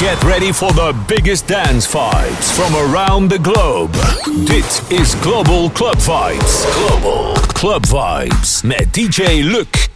Get ready for the biggest dance vibes from around the globe. Dit is Global Club Vibes. Global Club Vibes met DJ Luc.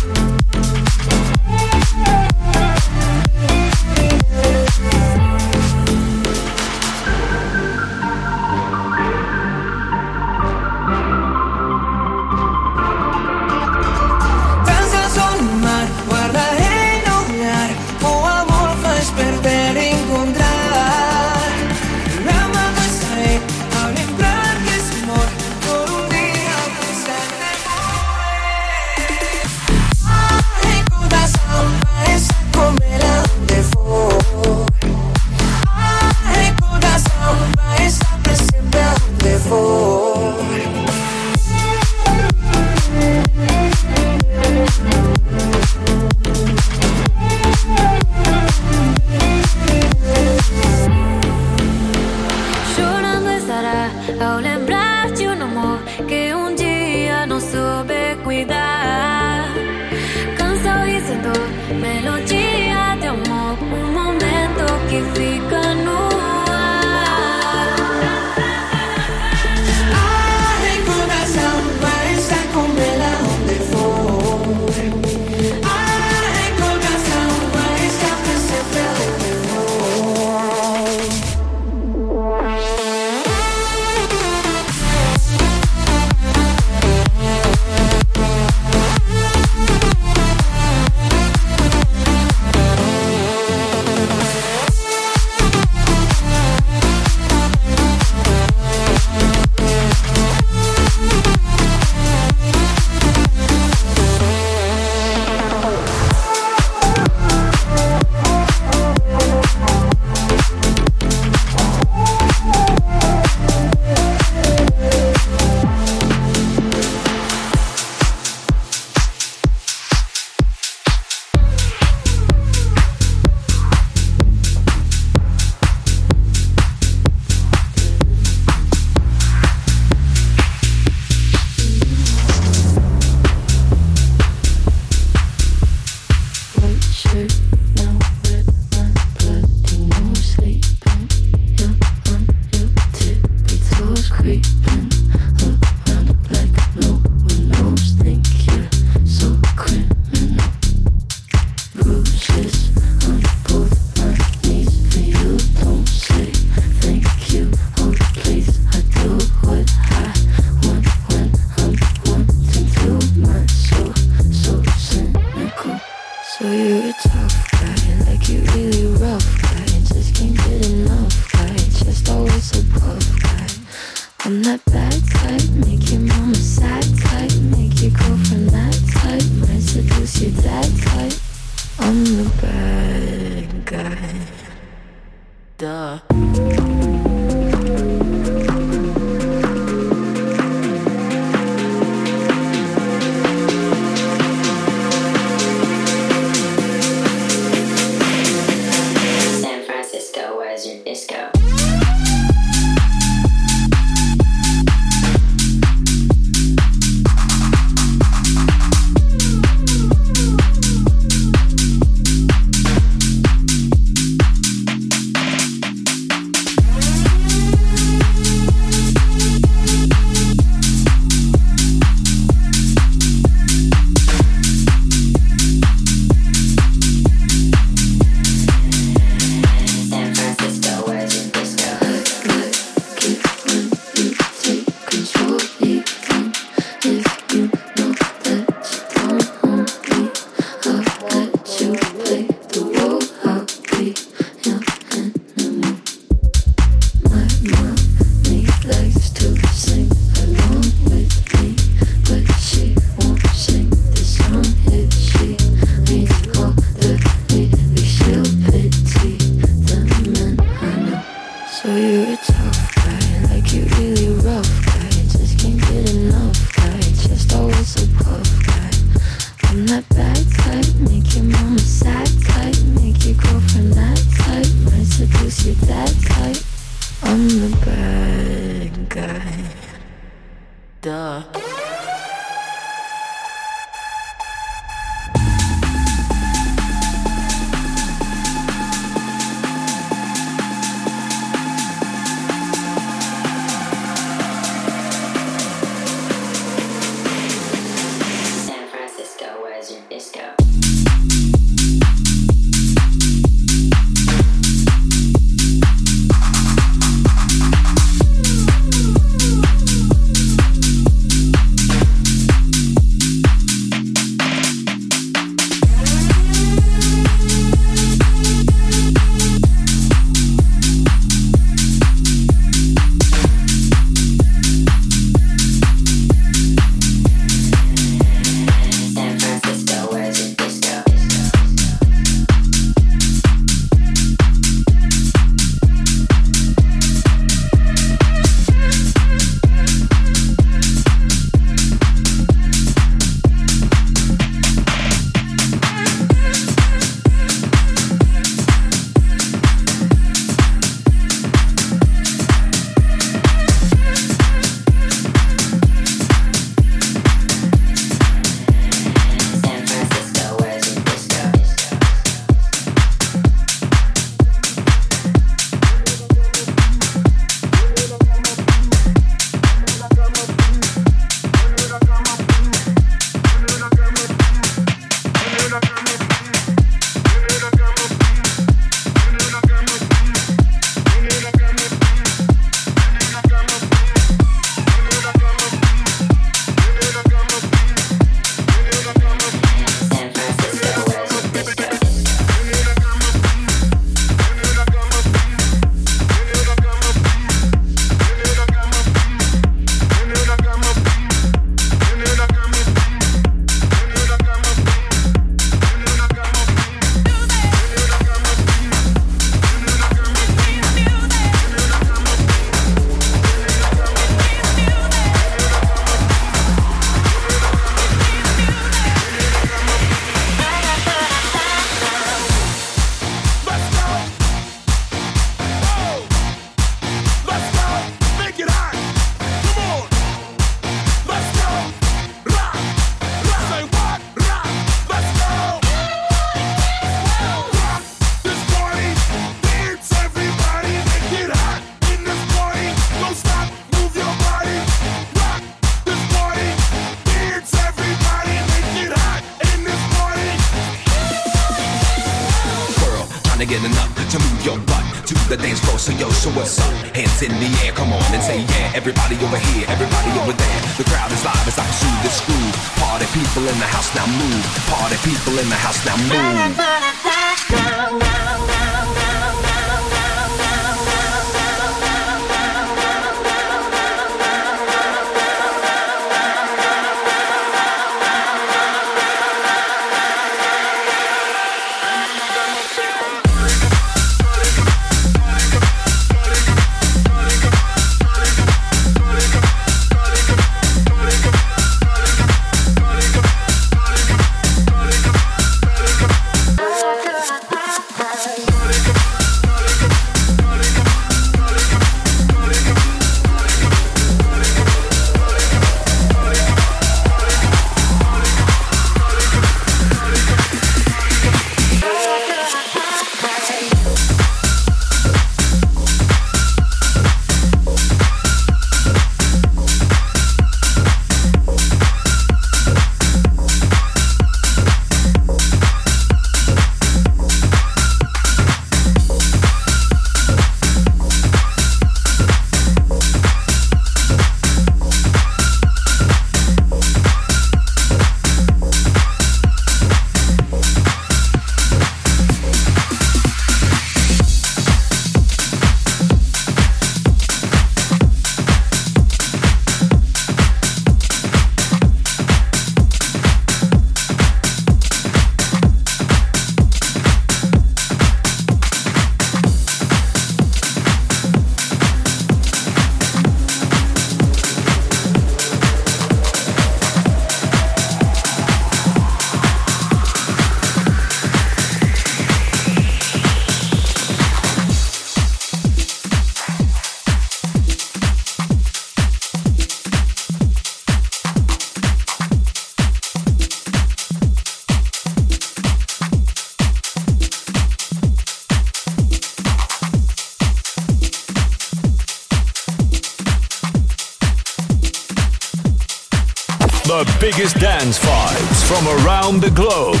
The biggest dance vibes from around the globe.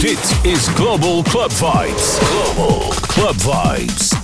Dit is Global Club Vibes. Global Club Vibes.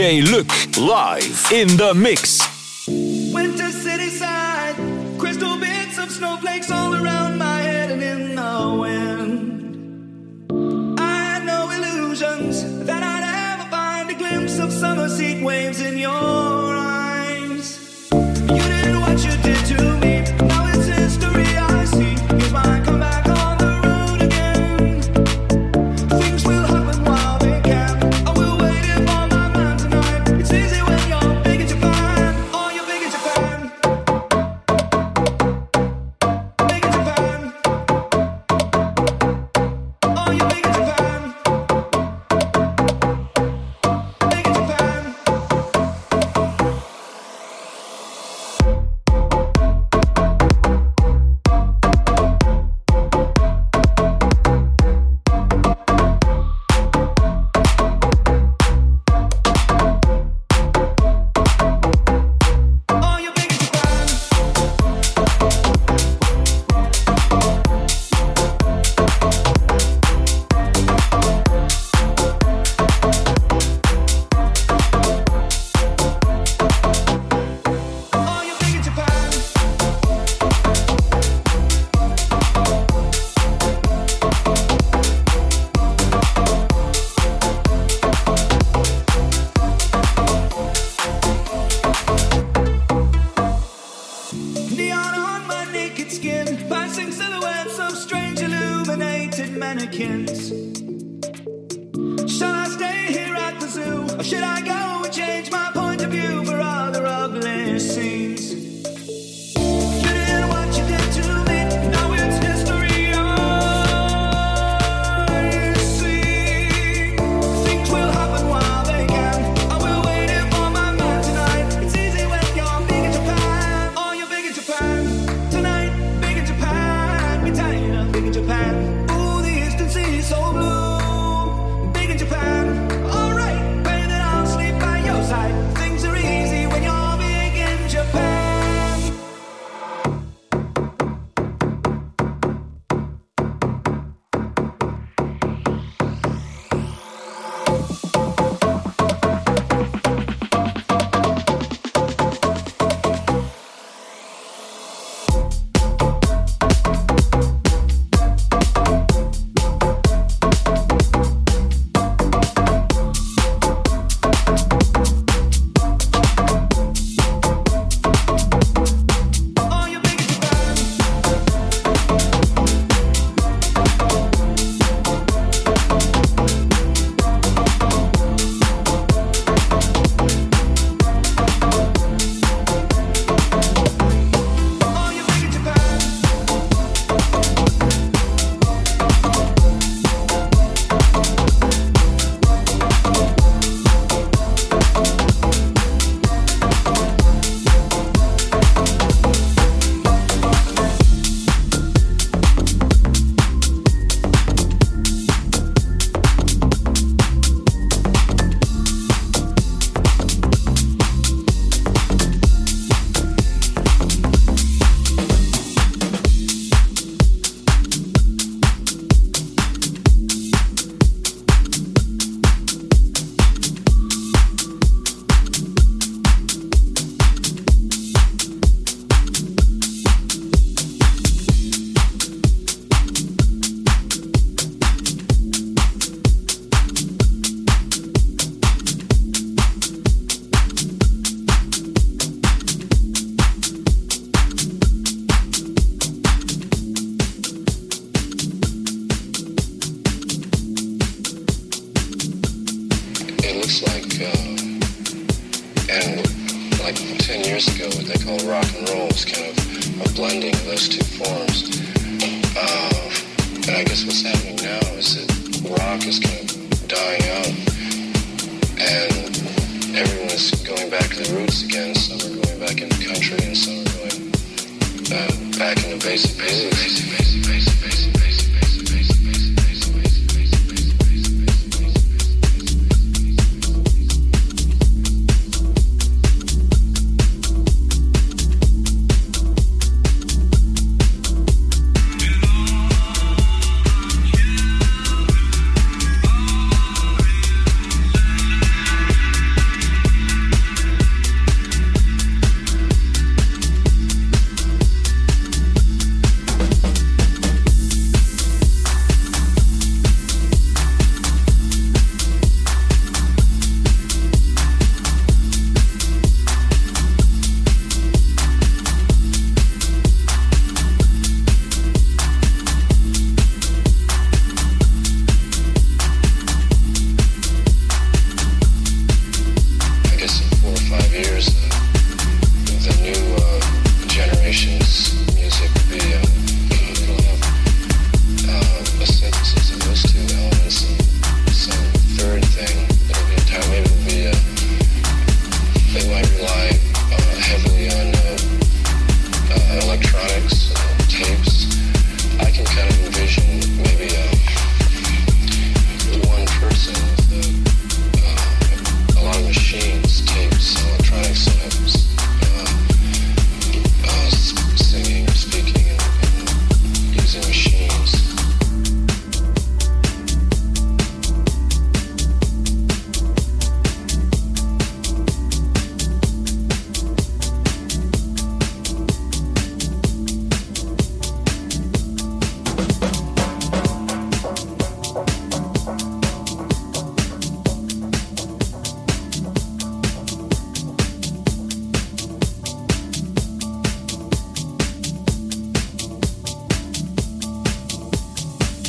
DJ live in the mix. back into basic, basic, basic, basic, basic, basic. basic.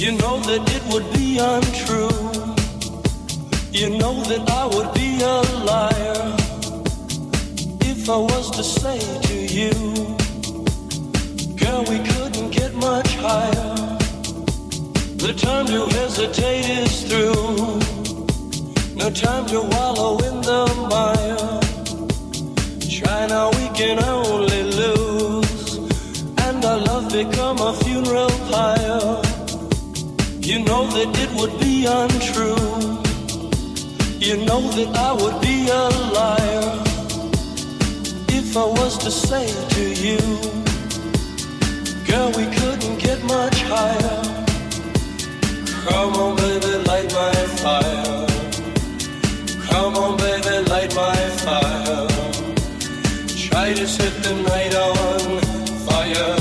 You know that it would be untrue. You know that I would be a liar if I was to say to you, Girl, we couldn't get much higher. The time to hesitate is through. No time to wallow in the mire. Try now, we can only lose. And our love become a funeral pyre. You know that it would be untrue. You know that I would be a liar if I was to say to you, Girl, we couldn't get much higher. Come on, baby, light my fire. Come on, baby, light my fire. Try to set the night on fire.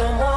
someone